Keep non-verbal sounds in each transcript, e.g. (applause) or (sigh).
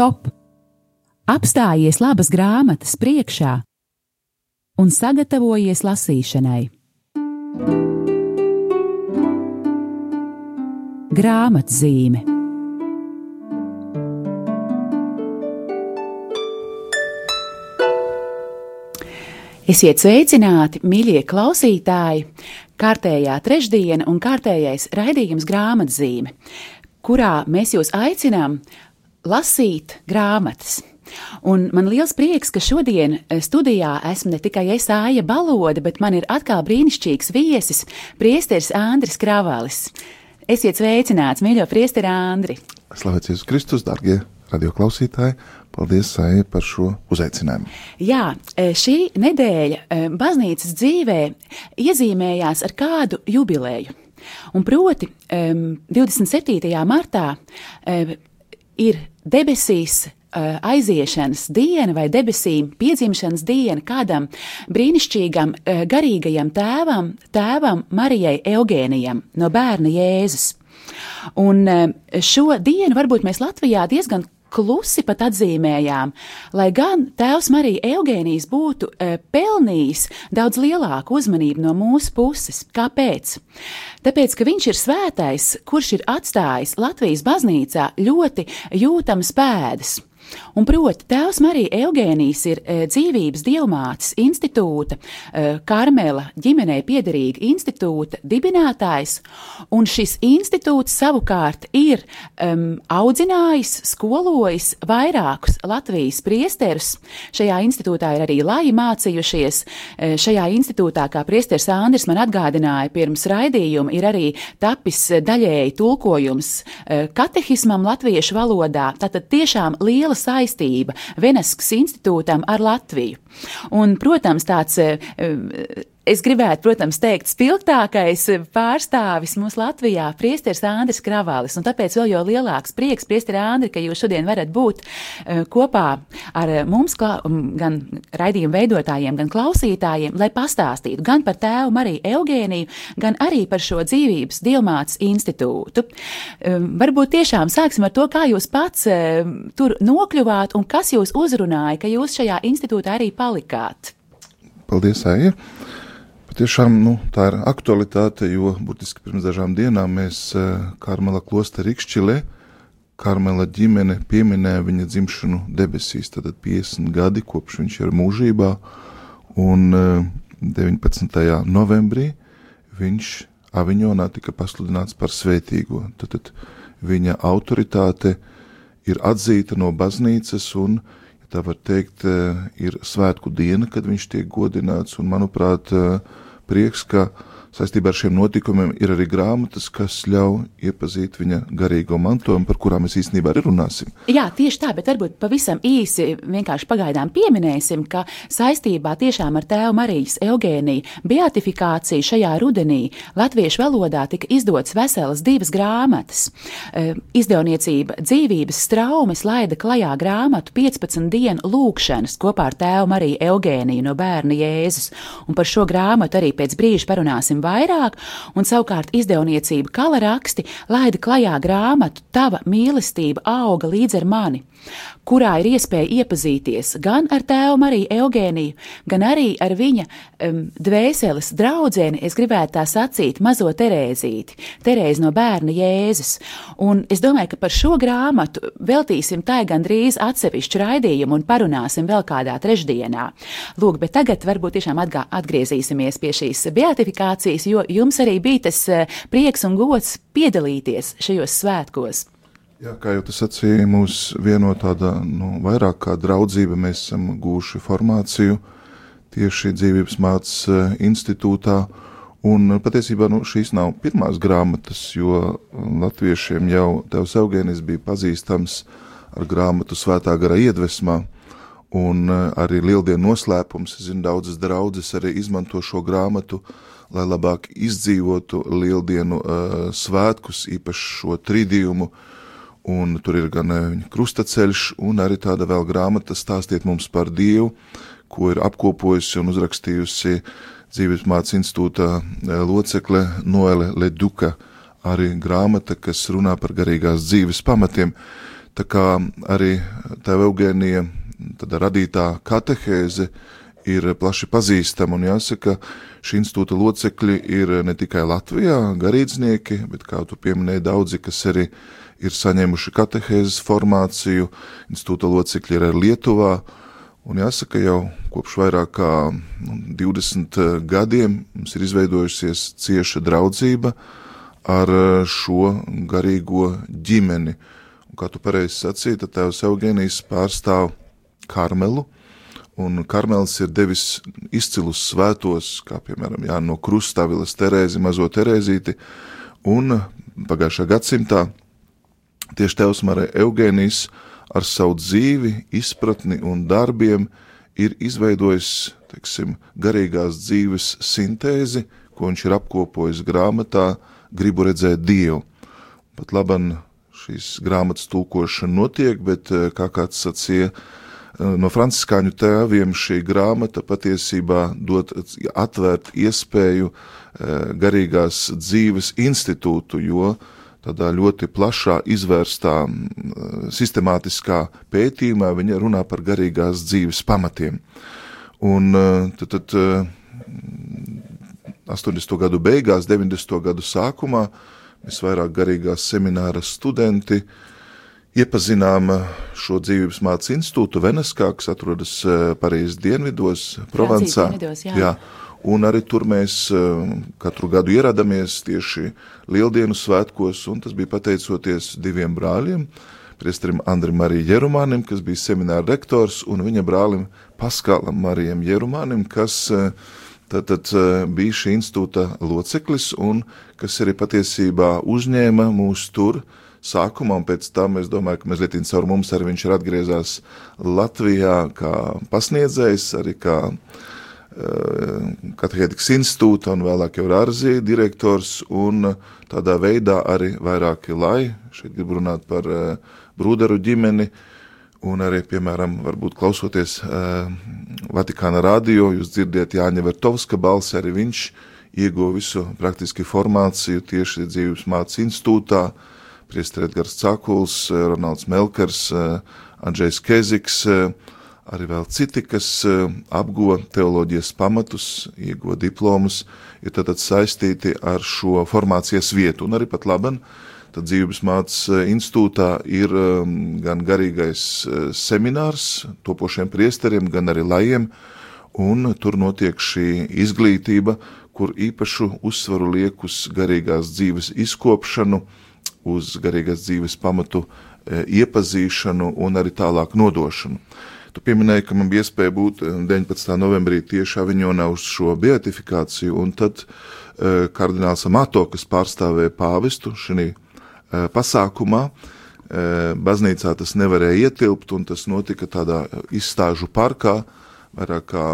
stop! Apstājies labas grāmatas priekšā un sagatavojies lasīšanai. Grāmatzīme Esiet sveicināti, mīļie klausītāji! Kārtējā trešdiena un kārtējais raidījums grāmatzīme, kurā mēs jūs aicinām lasīt grāmatas. Un man liels prieks, ka šodien studijā esmu ne tikai es Āja Balode, bet man ir atkal brīnišķīgs viesis, priesteris Andris Kravalis. Esiet sveicināts, mīļo priesteri Andri! Slavēts Jēzus Kristus, darbie radioklausītāji! Paldies, Sāja, par šo uzaicinājumu. Jā, e, šī nedēļa e, baznīcas dzīvē iezīmējās ar kādu jubileju. Un proti, 27. E, martā ir debesīs aiziešanas diena vai debesīm piedzimšanas diena kādam brīnišķīgam garīgajam tēvam, tēvam Marijai Eugēnijam no bērna Jēzus. Un šo dienu varbūt mēs Latvijā diezgan klusi pat atzīmējām, lai gan Tēvs Marija Eugēnijas būtu e, pelnījis daudz lielāku uzmanību no mūsu puses. Kāpēc? Tāpēc, ka viņš ir svētais, kurš ir atstājis Latvijas baznīcā ļoti jūtamas pēdas. Un proti, tēvs Marija Eugēnijas ir e, dzīvības dievmātes institūta, e, Karmela ģimenei piederīga institūta dibinātājs, un šis institūts savukārt ir um, audzinājis, skolojis vairākus Latvijas priesterus. Šajā institūtā ir arī laji mācījušies. E, šajā institūtā, kā priesteris Andris man atgādināja pirms raidījuma, ir arī tapis daļēji tulkojums katehismam latviešu valodā. Tātad tiešām liela saistība Veneskas institūtam ar Latviju. Un, protams, tāds eh, Es gribētu, protams, teikt, spilgtākais pārstāvis mūsu Latvijā - priesteris Andris Kravalis. Un tāpēc vēl jau lielāks prieks, priesteri Andri, ka jūs šodien varat būt uh, kopā ar mums, gan raidījumu veidotājiem, gan klausītājiem, lai pastāstītu gan par tēvu Mariju Eugēniju, gan arī par šo dzīvības dievmātes institūtu. Um, varbūt tiešām sāksim ar to, kā jūs pats uh, tur nokļuvāt un kas jūs uzrunāja, ka jūs šajā institūtā arī palikāt. Paldies, Aija! Patiešām nu, tā ir aktualitāte, jo burtiski pirms dažām dienām mēs eh, Karmela klosteri Ikšķilē, Karmela ģimene pieminēja viņa dzimšanu debesīs, tad 50 gadi kopš viņš ir mūžībā, un 19. Eh, novembrī viņš Aviņonā tika pasludināts par svētīgo. Tad, tad viņa autoritāte ir atzīta no baznīcas un, ja tā var teikt, eh, ir svētku diena, kad viņš tiek godināts, un manuprāt, prieks, ka saistībā ar šiem notikumiem ir arī grāmatas, kas ļauj iepazīt viņa garīgo mantojumu, par kurām mēs īstenībā arī runāsim. Jā, tieši tā, bet varbūt pavisam īsi vienkārši pagaidām pieminēsim, ka saistībā tiešām ar tēvu Marijas Eugēniju beatifikāciju šajā rudenī latviešu valodā tika izdots veselas divas grāmatas. E, izdevniecība dzīvības straumes laida klajā grāmatu 15 dienu lūkšanas kopā ar tēvu Mariju Eugēniju no bērna Jēzus, un par šo grāmatu arī pēc brīža parunāsim vairāk, un savukārt izdevniecība Kala raksti laida klajā grāmatu Tava mīlestība auga līdz ar mani, kurā ir iespēja iepazīties gan ar tēvu Mariju Eugēniju, gan arī ar viņa um, dvēseles draudzeni, es gribētu tā sacīt, mazo Terēzīti, Terēzi no bērna Jēzus. Un es domāju, ka par šo grāmatu veltīsim tai gandrīz atsevišķu raidījumu un parunāsim vēl kādā trešdienā. Lūk, bet tagad varbūt tiešām atgā, atgriezīsimies pie šīs beatifikācijas, jo jums arī bija tas uh, prieks un gods piedalīties šajos svētkos. Jā, kā jau tas sacīja, mūs vieno tāda nu, vairāk kā draudzība. Mēs esam gūši formāciju tieši dzīvības mācības eh, institūtā. Un patiesībā nu, šīs nav pirmās grāmatas, jo latviešiem jau Tevs Eugēnis bija pazīstams ar grāmatu Svētā gara iedvesmā. Un eh, arī lieldienu noslēpums, es zinu, daudzas draudzes arī izmanto šo grāmatu, lai labāk izdzīvotu lieldienu svētkus, īpaši šo tridījumu, uh, un tur ir gan viņa krustaceļš, un arī tāda vēl grāmata stāstiet mums par Dievu, ko ir apkopojusi un uzrakstījusi dzīves mācības institūta locekle Noele Leduka, arī grāmata, kas runā par garīgās dzīves pamatiem. Tā kā arī tēva Eugēnija radītā katehēze ir plaši pazīstama, un jāsaka, šī institūta locekļi ir ne tikai Latvijā garīdznieki, bet, kā tu pieminēji, daudzi, kas arī ir saņēmuši katehēzes formāciju, institūta locekļi ir arī Lietuvā, un jāsaka, jau kopš vairāk kā nu, 20 gadiem mums ir izveidojusies cieša draudzība ar šo garīgo ģimeni, Un, kā tu pareizi sacīji, tad tēvs Eugenijs pārstāv Karmelu, un Karmels ir devis izcilus svētos, kā piemēram Jānis no Krustavilas Terēzi, mazo Terēzīti, un pagājušā gadsimtā tieši tēvs Marē Eugenijs ar savu dzīvi, izpratni un darbiem ir izveidojis, teiksim, garīgās dzīves sintēzi, ko viņš ir apkopojis grāmatā Gribu redzēt Dievu. Pat laban šīs grāmatas tulkošana notiek, bet, eh, kā kāds sacīja, no franciskāņu tēviem šī grāmata patiesībā dod atvērt iespēju eh, garīgās dzīves institūtu, jo tādā ļoti plašā, izvērstā, sistemātiskā pētījumā viņa runā par garīgās dzīves pamatiem. Un tad, tad 80. gadu beigās, 90. gadu sākumā visvairāk garīgās semināra studenti iepazinām šo dzīvības mācību institūtu Veneskā, kas atrodas eh, Parīzes dienvidos, Provansā. Dienvidos, jā. jā. Un arī tur mēs eh, katru gadu ieradāmies tieši Lieldienu svētkos, un tas bija pateicoties diviem brāļiem, priesterim Andrim Mariju Jerumānim, kas bija semināra rektors, un viņa brālim Paskālam Marijam Jerumānim, kas uh, tad, tad eh, bija šī institūta loceklis un kas arī patiesībā uzņēma mūs tur sākumā, un pēc tam es domāju, ka mazliet caur mums arī viņš ir atgriezās Latvijā kā pasniedzējs, arī kā uh, katehētikas institūta un vēlāk jau Rārzija direktors, un tādā veidā arī vairāki lai, šeit gribu runāt par uh, brūderu ģimeni, uh, Un arī, piemēram, varbūt klausoties uh, Vatikāna radio, jūs dzirdiet Jāņa Vertovska balsi, arī viņš ieguva visu praktiski formāciju tieši dzīves mācības institūtā, priester Edgars Cakuls, Ronalds Melkers, uh, Andrzejs Keziks, uh, arī vēl citi, kas uh, apguva teoloģijas pamatus, ieguva diplomus, ir tātad saistīti ar šo formācijas vietu. Un arī pat laban uh, Tad dzīves mācības eh, institūtā ir ehm, gan garīgais eh, seminārs topošiem priesteriem, gan arī lajiem, un tur notiek šī izglītība, kur īpašu uzsvaru liek uz garīgās dzīves izkopšanu, uz garīgās dzīves pamatu eh, iepazīšanu un arī tālāk nodošanu. Tu pieminēji, ka man bija iespēja būt 19. novembrī tieši Aviņonā uz šo beatifikāciju, un tad uh, kardināls Amato, kas pārstāvēja pāvestu Eh, pasākumā. Baznīcā tas nevarēja ietilpt, un tas notika tādā izstāžu parkā. Vairāk kā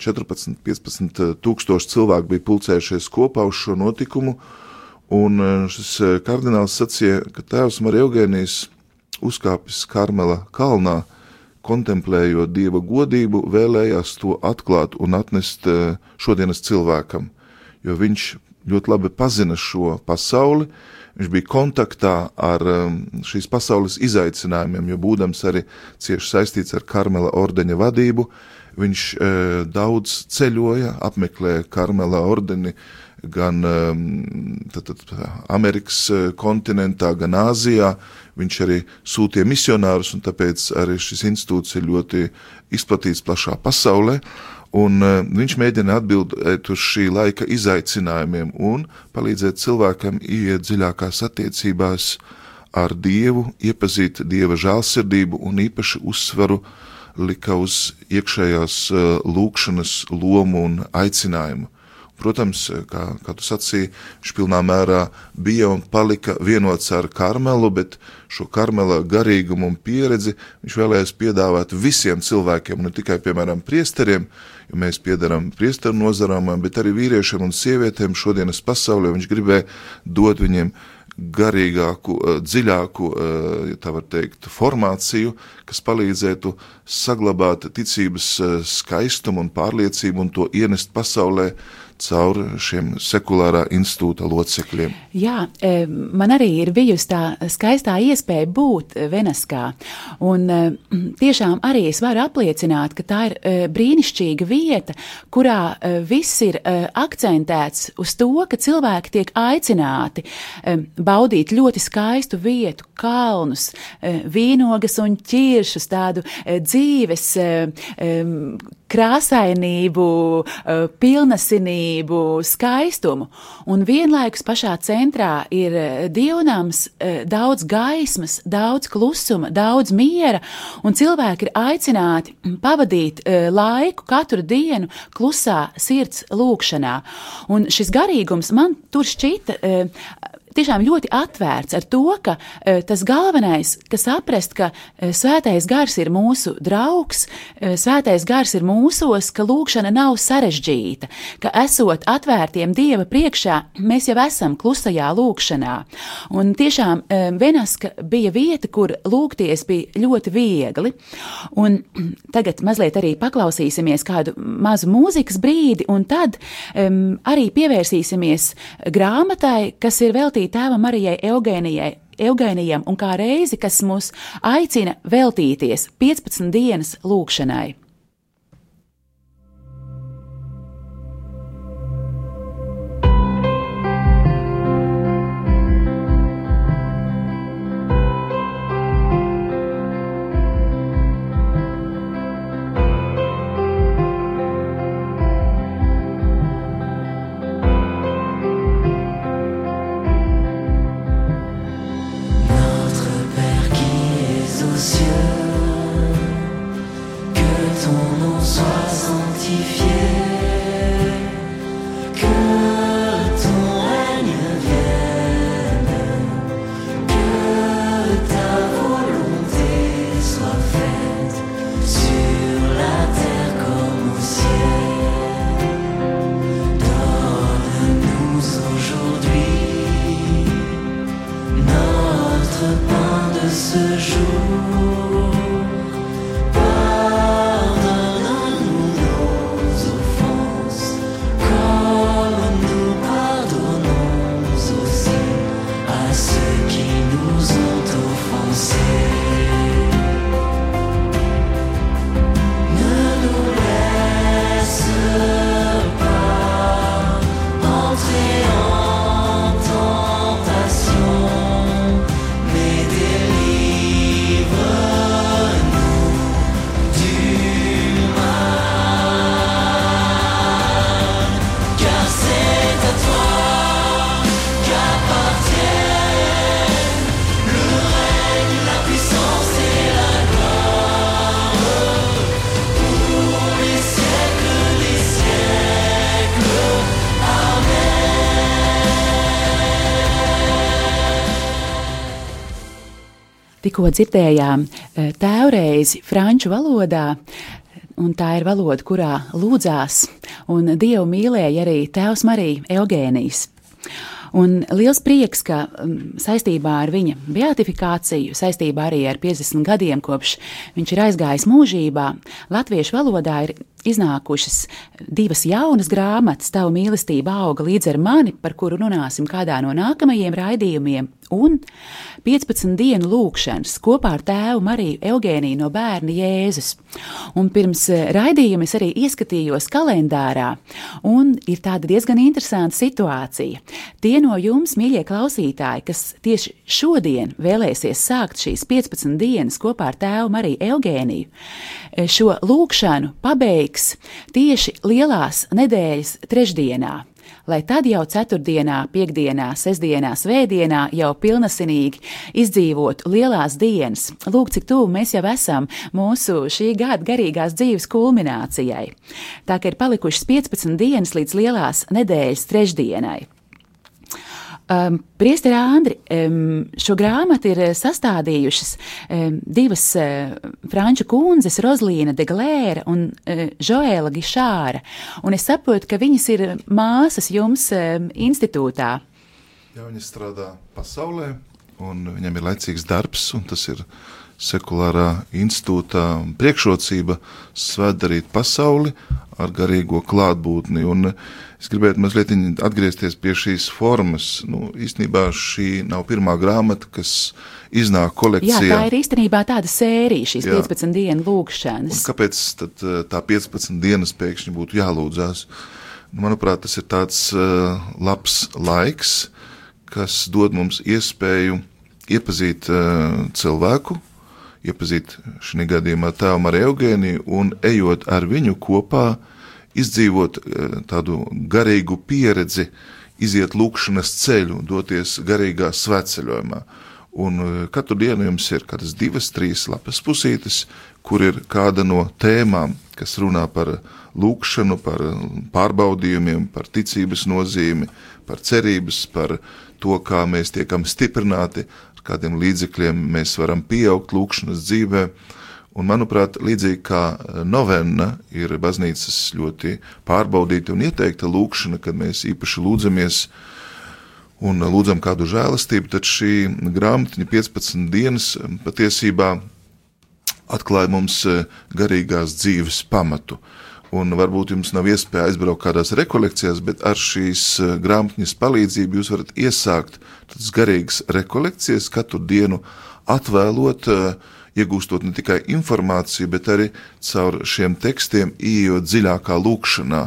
14-15 mm, tūkstoši cilvēku bija pulcējušies kopā uz šo notikumu, un eh, šis kardināls sacīja, ka tēvs Marija Eugēnijas uzkāpis Karmela kalnā, kontemplējot dieva godību, vēlējās to atklāt un atnest šodienas cilvēkam, jo viņš ļoti labi pazina šo pasauli, uh, Viņš bija kontaktā ar šīs pasaules izaicinājumiem, jo būdams arī cieši saistīts ar Karmela ordeņa vadību, viņš daudz ceļoja, apmeklēja Karmela ordeni gan tad, tad, Amerikas e, kontinentā, gan Āzijā. Viņš arī sūtīja misionārus, un tāpēc arī šis institūts ir ļoti izplatīts plašā pasaulē un uh, viņš mēģina atbildēt uz šī laika izaicinājumiem un palīdzēt cilvēkam ieiet dziļākās attiecībās ar Dievu, iepazīt Dieva žēlsirdību un īpaši uzsvaru lika uz iekšējās uh, lūkšanas lomu un aicinājumu. Protams, kā, kā tu sacīji, viņš pilnā mērā bija un palika vienots ar Karmelu, bet šo Karmela garīgumu un pieredzi viņš vēlējās piedāvāt visiem cilvēkiem, ne tikai, piemēram, priesteriem, jo mēs piedaram priesteru nozarām, bet arī vīriešiem un sievietēm šodienas pasaulē. Viņš gribēja dot viņiem garīgāku, eh, dziļāku, eh, ja tā var teikt, formāciju, kas palīdzētu saglabāt ticības eh, skaistumu un pārliecību un to ienest pasaulē caur šiem sekulārā institūta locekļiem. Jā, man arī ir bijusi tā skaistā iespēja būt Venaskā. Un tiešām arī es varu apliecināt, ka tā ir brīnišķīga vieta, kurā viss ir akcentēts uz to, ka cilvēki tiek aicināti baudīt ļoti skaistu vietu, kalnus, vīnogas un ķiršus, tādu dzīves krāsainību, eh, pilnesinību, skaistumu. Un vienlaikus pašā centrā ir eh, dievnams, eh, daudz gaismas, daudz klusuma, daudz miera, un cilvēki ir aicināti pavadīt laiku katru dienu klusā sirds lūkšanā. Un šis garīgums man tur šķita tiešām ļoti atvērts ar to, ka uh, tas galvenais, ka saprast, ka uh, svētais gars ir mūsu draugs, uh, svētais gars ir mūsos, ka lūkšana nav sarežģīta, ka esot atvērtiem Dieva priekšā, mēs jau esam klusajā lūkšanā. Un tiešām Venaska bija vieta, kur lūgties bija ļoti viegli. Un (clears throat) tagad mazliet arī paklausīsimies kādu mazu mūzikas brīdi, un tad um, arī pievērsīsimies grāmatai, kas ir veltīta veltīt tēvam Marijai Eugēnijai. Eugēnijam un kā reizi, kas mūs aicina veltīties 15 dienas 子书。Tikko dzirdējām eh, tēvreizi franču valodā, un tā ir valoda, kurā lūdzās, un Dievu mīlēja arī tēvs Marija Eugēnijas. Un liels prieks, ka um, saistībā ar viņa beatifikāciju, saistībā arī ar 50 gadiem kopš viņš ir aizgājis mūžībā, latviešu valodā ir iznākušas divas jaunas grāmatas, Tava mīlestība auga līdz ar mani, par kuru runāsim kādā no nākamajiem raidījumiem, un 15 dienu lūkšanas kopā ar tēvu Mariju Eugēniju no bērna Jēzus. Un pirms eh, raidījuma es arī ieskatījos kalendārā, un ir tāda diezgan interesanta situācija. Tie no jums, mīļie klausītāji, kas tieši šodien vēlēsies sākt šīs 15 dienas kopā ar tēvu Mariju Eugēniju, eh, šo lūkšanu pabeigs tieši lielās nedēļas trešdienā lai tad jau ceturtdienā, piekdienā, sestdienā, svētdienā jau pilnasinīgi izdzīvotu lielās dienas. Lūk, cik tuvu mēs jau esam mūsu šī gada garīgās dzīves kulminācijai. Tā kā ir palikušas 15 dienas līdz lielās nedēļas trešdienai. Um, Priesteri Andri, um, šo grāmatu ir eh, sastādījušas um, divas uh, franču kundzes, Rozlīna de Glēra un uh, Joēla Gišāra, un es saprotu, ka viņas ir māsas jums um, institūtā. Jā, viņas strādā pasaulē, un viņam ir laicīgs darbs, un tas ir sekulārā institūtā priekšrocība svētdarīt pasauli ar garīgo klātbūtni. Un, Es gribētu mazliet atgriezties pie šīs formas. Nu, īstenībā šī nav pirmā grāmata, kas iznāk kolekcijā. Jā, tā ir īstenībā tāda sērija, šīs Jā. 15 dienu lūgšanas. Un kāpēc tad eh, tā 15 dienas pēkšņi būtu jālūdzās? Nu, manuprāt, tas ir tāds uh, labs laiks, kas dod mums iespēju iepazīt uh, cilvēku, iepazīt šī gadījumā tēvu Mariju Eugēniju un ejot ar viņu kopā, izdzīvot uh, tādu garīgu pieredzi, iziet lūkšanas ceļu, doties garīgā svētceļojumā. Un uh, katru dienu jums ir kādas divas, trīs lapas pusītes, kur ir kāda no tēmām, kas runā par lūkšanu, par pārbaudījumiem, par ticības nozīmi, par cerības, par to, kā mēs tiekam stiprināti, ar kādiem līdzekļiem mēs varam pieaugt lūkšanas dzīvē. Un, manuprāt, līdzīgi kā novena ir baznīcas ļoti pārbaudīta un ieteikta lūkšana, kad mēs īpaši lūdzamies un lūdzam kādu žēlastību, tad šī grāmatiņa 15 dienas patiesībā atklāja mums garīgās dzīves pamatu. Un varbūt jums nav iespēja aizbraukt kādās rekolekcijās, bet ar šīs eh, grāmatņas palīdzību jūs varat iesākt tādas garīgas rekolekcijas katru dienu, atvēlot, eh, iegūstot ne tikai informāciju, bet arī caur šiem tekstiem ieejot dziļākā lūkšanā,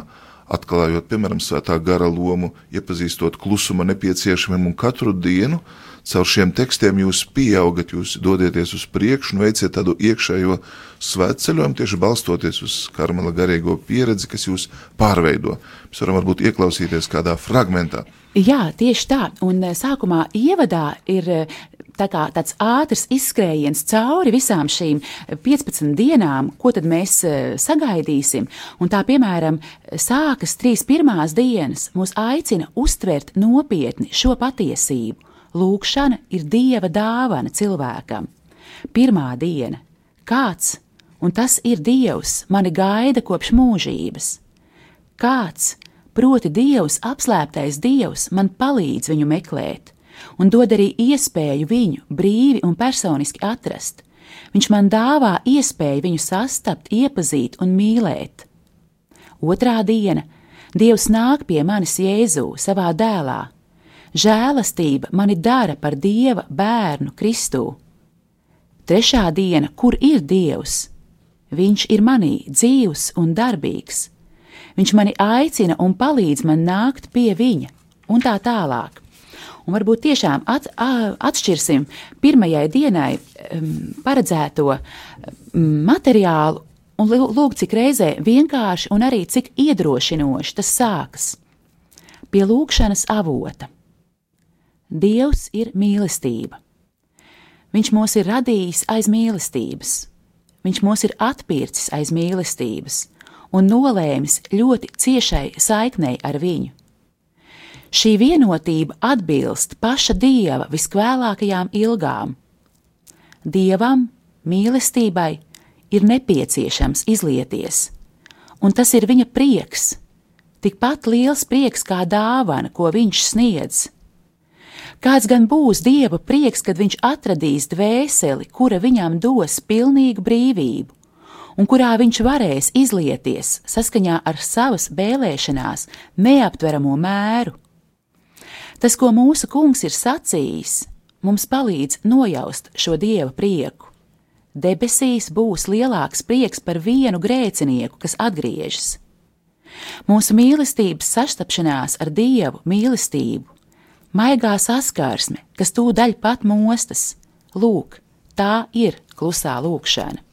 atklājot, piemēram, svētā gara lomu, iepazīstot klusuma nepieciešamiem un katru dienu caur šiem tekstiem jūs pieaugat, jūs dodieties uz priekšu un veiciet tādu iekšējo svētceļojumu, tieši balstoties uz karmela garīgo pieredzi, kas jūs pārveido. Mēs varam varbūt ieklausīties kādā fragmentā. Jā, tieši tā. Un eh, sākumā ievadā ir eh, tā kā tāds ātrs izskrējiens cauri visām šīm 15 dienām, ko tad mēs eh, sagaidīsim. Un tā, piemēram, sākas trīs pirmās dienas, mūs aicina uztvert nopietni šo patiesību. Lūkšana ir dieva dāvana cilvēkam. Pirmā diena - kāds, un tas ir dievs, mani gaida kopš mūžības. Kāds, proti dievs, apslēptais dievs, man palīdz viņu meklēt, un dod arī iespēju viņu brīvi un personiski atrast. Viņš man dāvā iespēju viņu sastapt, iepazīt un mīlēt. Otrā diena - Dievs nāk pie manis Jēzū savā dēlā, Žēlastība mani dara par dieva bērnu Kristū. Trešā diena, kur ir Dievs? Viņš ir manī dzīvs un darbīgs. Viņš mani aicina un palīdz man nākt pie viņa, un tā tālāk. Un varbūt tiešām at, atšķirsim pirmajai dienai paredzēto materiālu un lūk, cik reizē vienkārši un arī cik iedrošinoši tas sākas. Pie lūkšanas avota. Dievs ir mīlestība. Viņš mūs ir radījis aiz mīlestības, Viņš mūs ir atpircis aiz mīlestības un nolēmis ļoti ciešai saiknei ar viņu. Šī vienotība atbilst paša dieva viskvēlākajām ilgām. Dievam, mīlestībai, ir nepieciešams izlieties, un tas ir viņa prieks, tikpat liels prieks kā dāvana, ko viņš sniedz Kāds gan būs dieva prieks, kad viņš atradīs dvēseli, kura viņam dos pilnīgu brīvību, un kurā viņš varēs izlieties saskaņā ar savas vēlēšanās neaptveramo mēru. Tas, ko mūsu kungs ir sacījis, mums palīdz nojaust šo dieva prieku. Debesīs būs lielāks prieks par vienu grēcinieku, kas atgriežas. Mūsu mīlestības sastapšanās ar dievu mīlestību maigā saskarsme, kas tūdaļ pat mostas. Lūk, tā ir klusā lūkšana.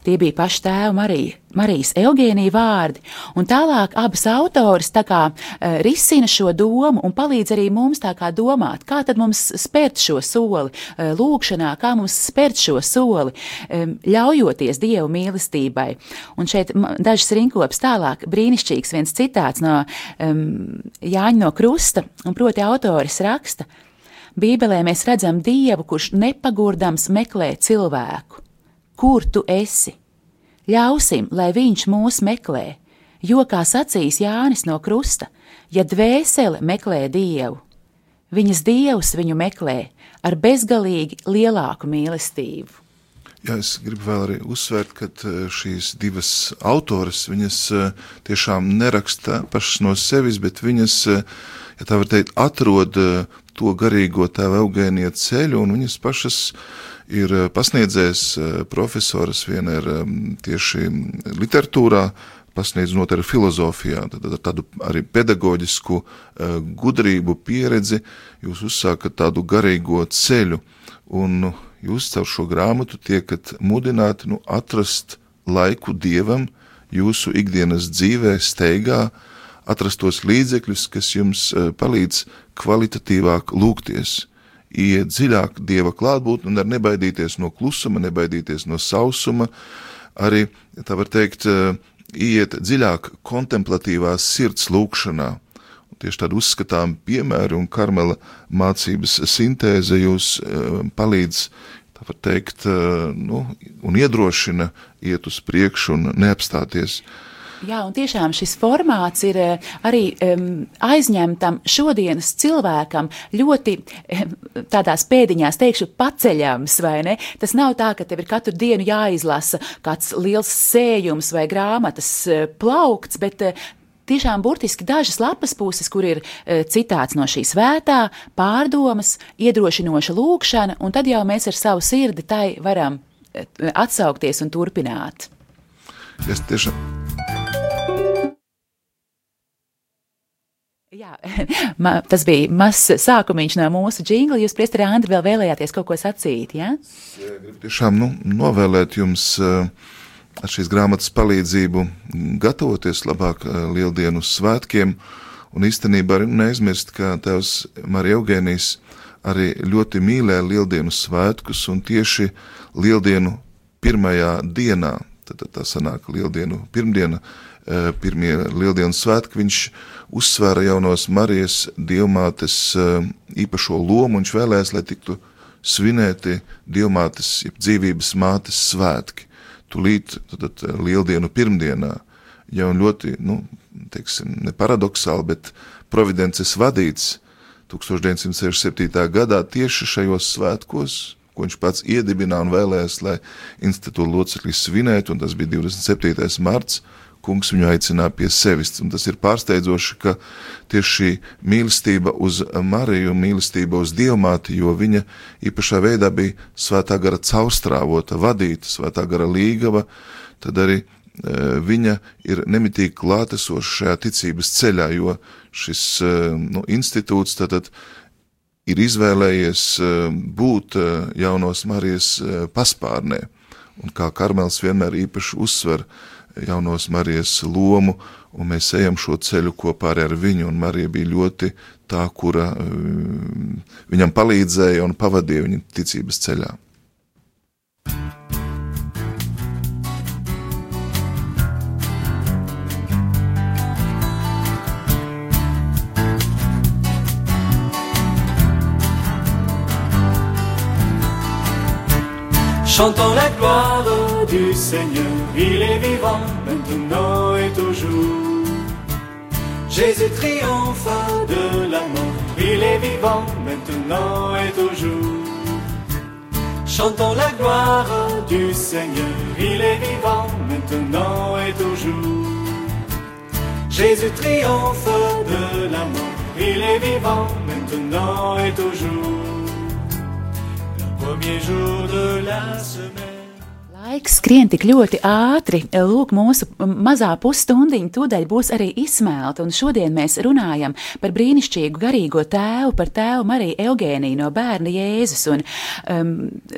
Tie bija paši tēva Marija, Marijas Eugēnija vārdi, un tālāk abas autors tā kā uh, risina šo domu un palīdz arī mums tā kā domāt, kā tad mums spērt šo soli uh, lūkšanā, kā mums spērt šo soli, um, ļaujoties Dievu mīlestībai. Un šeit dažas rinkops tālāk brīnišķīgs viens citāts no um, Jāņa no Krusta, un proti autoris raksta, Bībelē mēs redzam Dievu, kurš nepagurdams meklē cilvēku kur tu esi? Ļausim, lai viņš mūs meklē, jo, kā sacīs Jānis no Krusta, ja dvēsele meklē dievu, viņas dievs viņu meklē ar bezgalīgi lielāku mīlestību. Jā, es gribu vēl arī uzsvērt, ka šīs divas autoras, viņas tiešām neraksta pašas no sevis, bet viņas, ja tā var teikt, atrod to garīgo tēva Eugēnija ceļu, un viņas pašas ir pasniedzējis profesoras, viena ir tieši literatūrā, pasniedz noteikti filozofijā, tad ar tādu arī pedagoģisku gudrību, pieredzi, jūs uzsākat tādu garīgo ceļu, un jūs caur šo grāmatu tiekat mudināti nu, atrast laiku dievam jūsu ikdienas dzīvē, steigā, atrast tos līdzekļus, kas jums eh, palīdz kvalitatīvāk lūgties, iet dziļāk dieva klātbūtni un ar nebaidīties no klusuma, nebaidīties no sausuma, arī, tā var teikt, eh, iet dziļāk kontemplatīvās sirds lūkšanā tieši tādu uzskatām piemēru un karmela mācības sintēze jūs uh, palīdz, tā var teikt, uh, nu, un iedrošina iet uz priekšu un neapstāties. Jā, un tiešām šis formāts ir eh, arī um, aizņemtam šodienas cilvēkam ļoti um, tādās pēdiņās, teikšu, paceļams, vai ne? Tas nav tā, ka tev ir katru dienu jāizlasa kāds liels sējums vai grāmatas uh, plaukts, bet uh, tiešām burtiski dažas lapas puses, kur ir e, citāts no šīs svētā, pārdomas, iedrošinoša lūkšana, un tad jau mēs ar savu sirdi tai varam e, atsaukties un turpināt. Es tiešām. Jā, (laughs) ma, tas bija mazs sākums no mūsu jingla. Jūs, Priesteri, Andri, vēl vēlējāties kaut ko sacīt? Ja? Es gribu tiešām nu, novēlēt jums uh, ar šīs grāmatas palīdzību gatavoties labāk eh, lieldienu svētkiem, un īstenībā arī neaizmirst, ka tevs Marija Eugēnijas arī ļoti mīlē lieldienu svētkus, un tieši lieldienu pirmajā dienā, tad tā sanāk lieldienu pirmdiena, eh, pirmie lieldienu svētki, viņš uzsvēra jaunos Marijas dievmātes eh, īpašo lomu, un viņš vēlēs, lai tiktu svinēti dievmātes, dzīvības mātes svētki tūlīt tad, lieldienu pirmdienā, jau ļoti, nu, teiksim, ne paradoxāli, bet providences vadīts 1967. gadā tieši šajos svētkos, ko viņš pats iedibināja un vēlējās, lai institūta locekļi svinētu, un tas bija 27. marts, kungs viņu aicināja pie sevis. Un tas ir pārsteidzoši, ka tieši šī mīlestība uz Mariju, mīlestība uz Dievmāti, jo viņa īpašā veidā bija svētā gara caurstrāvota, vadīta, svētā gara līgava, tad arī e, viņa ir nemitīgi klātesoša šajā ticības ceļā, jo šis e, nu, institūts tātad ir izvēlējies e, būt jaunos Marijas paspārnē. Un kā Karmels vienmēr īpaši uzsver, uh, jaunos Marijas lomu, un mēs ejam šo ceļu kopā ar viņu, un Marija bija ļoti tā, kura eh, viņam palīdzēja un pavadīja viņa ticības ceļā. Chantons la gloire du Seigneur, il est vivant maintenant et toujours. Jésus triomphe de la mort, il est vivant maintenant et toujours. Chantons la gloire du Seigneur, il est vivant maintenant et toujours. Jésus triomphe de la mort, il est vivant maintenant et toujours. premier jour de la semaine. Laiks skrien tik ļoti ātri. Lūk, mūsu mazā pusstundiņa tūdaļ būs arī izsmelta, un šodien mēs runājam par brīnišķīgu garīgo tēvu, par tēvu Mariju Eugēniju no bērna Jēzus. Un, um,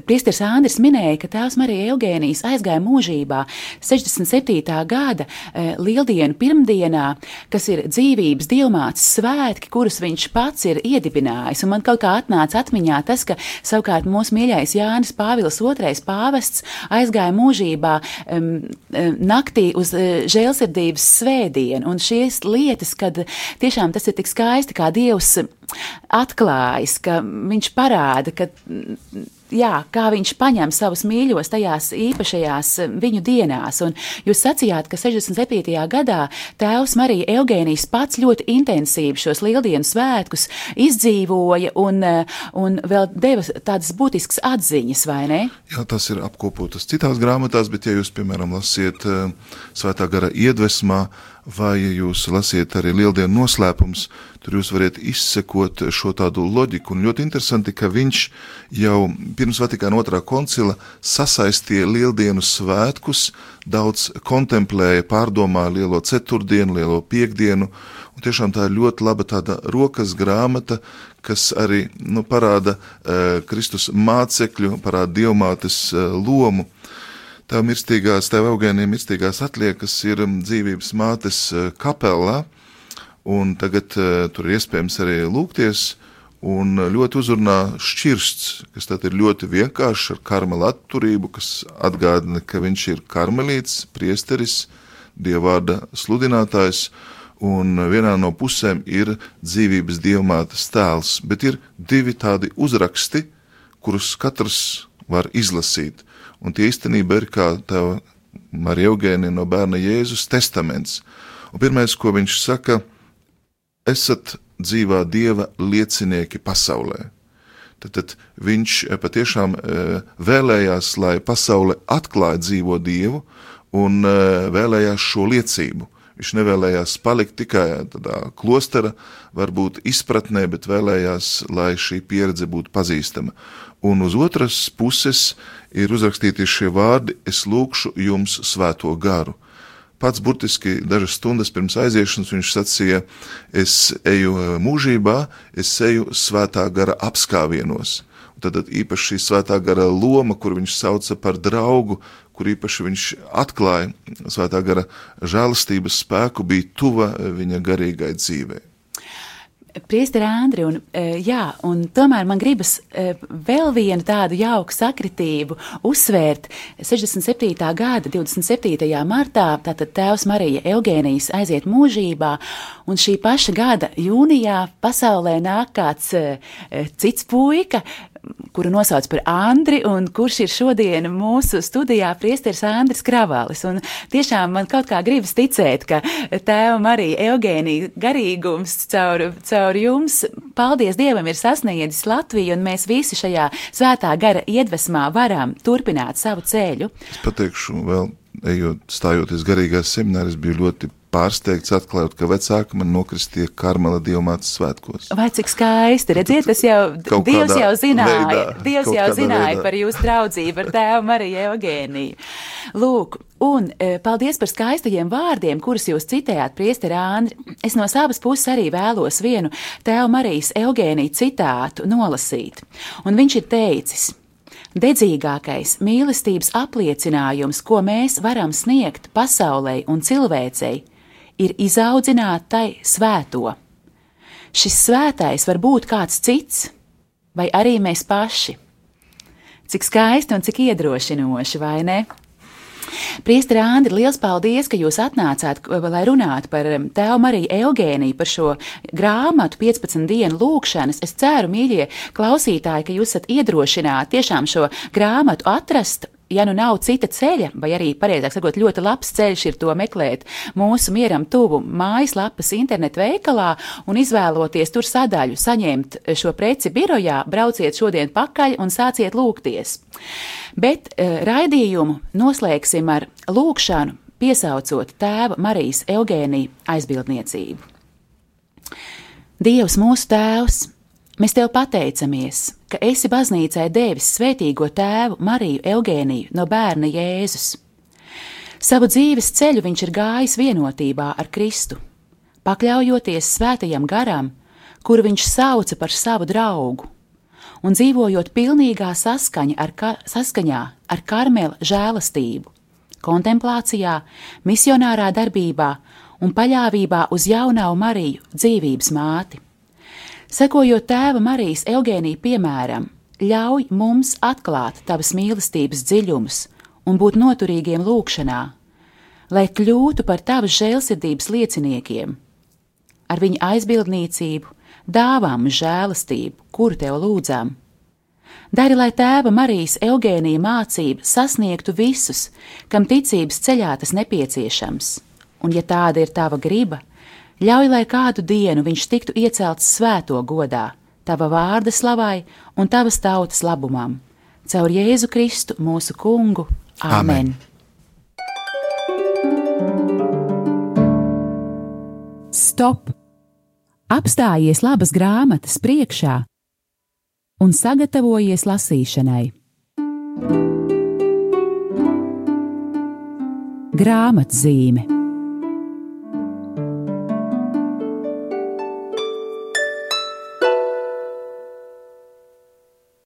Priesteris Andris minēja, ka tēvs Marija Eugēnijas aizgāja mūžībā 67. gada uh, lieldienu pirmdienā, kas ir dzīvības dievmātes svētki, kurus viņš pats ir iedibinājis. Un man kaut kā atnāca atmiņā tas, ka savukārt mūsu mīļais Jānis Pāvils II pāvests aizgāja aizgāja mūžībā um, naktī uz uh, žēlsirdības svētdienu. Un šīs lietas, kad tiešām tas ir tik skaisti, kā Dievs atklājas, ka viņš parāda, ka jā, kā viņš paņem savus mīļos tajās īpašajās eh, viņu dienās. Un jūs sacījāt, ka 67. gadā tēvs Marija Eugēnijas pats ļoti intensīvi šos lieldienu svētkus izdzīvoja un, eh, un vēl deva tādas būtiskas atziņas, vai ne? Jā, tas ir apkopotas citās grāmatās, bet ja jūs, piemēram, lasiet uh, svētā gara iedvesmā, vai ja jūs lasiet arī lieldienu noslēpums, tur jūs varat izsekot šo tādu loģiku. Un ļoti interesanti, ka viņš jau pirms Vatikāna otrā koncila sasaistīja lieldienu svētkus, daudz kontemplēja, pārdomāja lielo ceturtdienu, lielo piekdienu, un tiešām tā ir ļoti laba tāda rokas grāmata, kas arī nu, parāda uh, Kristus mācekļu, parāda dievmātes uh, lomu. Tev mirstīgās, tev augēniem mirstīgās atliekas ir dzīvības mātes uh, kapelā, un tagad uh, tur ir iespējams arī lūgties, un ļoti uzrunā šķirsts, kas ir ļoti vienkāršs ar karmela atturību, kas atgādina, ka viņš ir karmelīts, priesteris, dievvvārda sludinātājs, un vienā no pusēm ir dzīvības dievmātes tēls, bet ir divi tādi uzraksti, kurus katrs var izlasīt, un tie īstenībā ir kā tev Marija Eugēnija no bērna Jēzus testaments. Un pirmais, ko viņš saka, esat dzīvā dieva liecinieki pasaulē. Tad, tad viņš eh, patiešām eh, vēlējās, lai pasaule atklāja dzīvo dievu un eh, vēlējās šo liecību. Viņš nevēlējās palikt tikai tādā klostera, varbūt izpratnē, bet vēlējās, lai šī pieredze būtu pazīstama. Un uz otras puses ir uzrakstīti šie vārdi: Es lūkšu jums svēto garu pats burtiski dažas stundas pirms aiziešanas viņš sacīja, es eju e, mūžībā, es eju svētā gara apskāvienos. Tad īpaši šī svētā gara loma, kur viņš sauca par draugu, kur īpaši viņš atklāja svētā gara žēlastības spēku, bija tuva viņa garīgai dzīvei. Priesteri Andri, un, e, jā, un tomēr man gribas e, vēl vienu tādu jauku sakritību uzsvērt. 67. gada 27. martā tātad tēvs Marija Eugēnijas aiziet mūžībā, un šī paša gada jūnijā pasaulē nāk kāds e, cits puika, kuru nosauc par Andri, un kurš ir šodien mūsu studijā priesteris Andris Kravalis. Un tiešām man kaut kā gribas ticēt, ka tēva Marija Eugēnija garīgums caur, caur jums, paldies Dievam, ir sasniedzis Latviju, un mēs visi šajā svētā gara iedvesmā varam turpināt savu ceļu. Es pateikšu vēl, ejot, stājoties garīgās seminārijas, biju ļoti pārsteigts atklājot, ka vecāki man nokristīja Karmela dievmātes svētkos. Vai cik skaisti, redziet, tas jau, (laughs) Dievs jau zināja, veidā, Dievs jau zināja veidā. par jūsu draudzību ar tēvu Mariju Eugēniju. Lūk, un e, paldies par skaistajiem vārdiem, kurus jūs citējāt, priesteri Āndri. Es no savas puses arī vēlos vienu tēvu Marijas Eugēniju citātu nolasīt. Un viņš ir teicis – Dedzīgākais mīlestības apliecinājums, ko mēs varam sniegt pasaulē un cilvēcei, ir izaudzināt tai svēto. Šis svētais var būt kāds cits, vai arī mēs paši. Cik skaisti un cik iedrošinoši, vai ne? Priestri Andri, liels paldies, ka jūs atnācāt, lai runātu par Tēvu Mariju Eugēniju, par šo grāmatu 15 dienu lūkšanas. Es ceru, mīļie klausītāji, ka jūs esat iedrošināti tiešām šo grāmatu atrast ja nu nav cita ceļa, vai arī, pareizāk sakot, ļoti labs ceļš ir to meklēt mūsu mieram tuvu mājaslapas internetu veikalā un izvēloties tur sadaļu, saņemt šo preci birojā, brauciet šodien pakaļ un sāciet lūgties. Bet uh, raidījumu noslēgsim ar lūgšanu, piesaucot tēva Marijas Eugēniju aizbildniecību. Dievs mūsu tēvs! Mēs tev pateicamies, ka esi baznīcai devis svētīgo tēvu Mariju Eugēniju no bērna Jēzus. Savu dzīves ceļu viņš ir gājis vienotībā ar Kristu, pakļaujoties svētajam garam, kuru viņš sauca par savu draugu, un dzīvojot pilnīgā saskaņa ar ka, saskaņā ar karmela žēlastību, kontemplācijā, misionārā darbībā un paļāvībā uz jaunau Mariju dzīvības māti. Sekojot tēva Marijas Eugēnija piemēram, ļauj mums atklāt tavas mīlestības dziļumus un būt noturīgiem lūgšanā, lai kļūtu par tavas žēlsirdības lieciniekiem. Ar viņa aizbildniecību dāvām žēlastību, kuru tev lūdzām. Dari, lai tēva Marijas Eugēnija mācība sasniegtu visus, kam ticības ceļā tas nepieciešams, un, ja tāda ir tava griba, ļauj, lai kādu dienu viņš tiktu iecelts svēto godā, tava vārda slavai un tavas tautas labumam. Caur Jēzu Kristu, mūsu kungu. Āmen! Amen. Stop! Apstājies labas grāmatas priekšā un sagatavojies lasīšanai. Grāmatzīme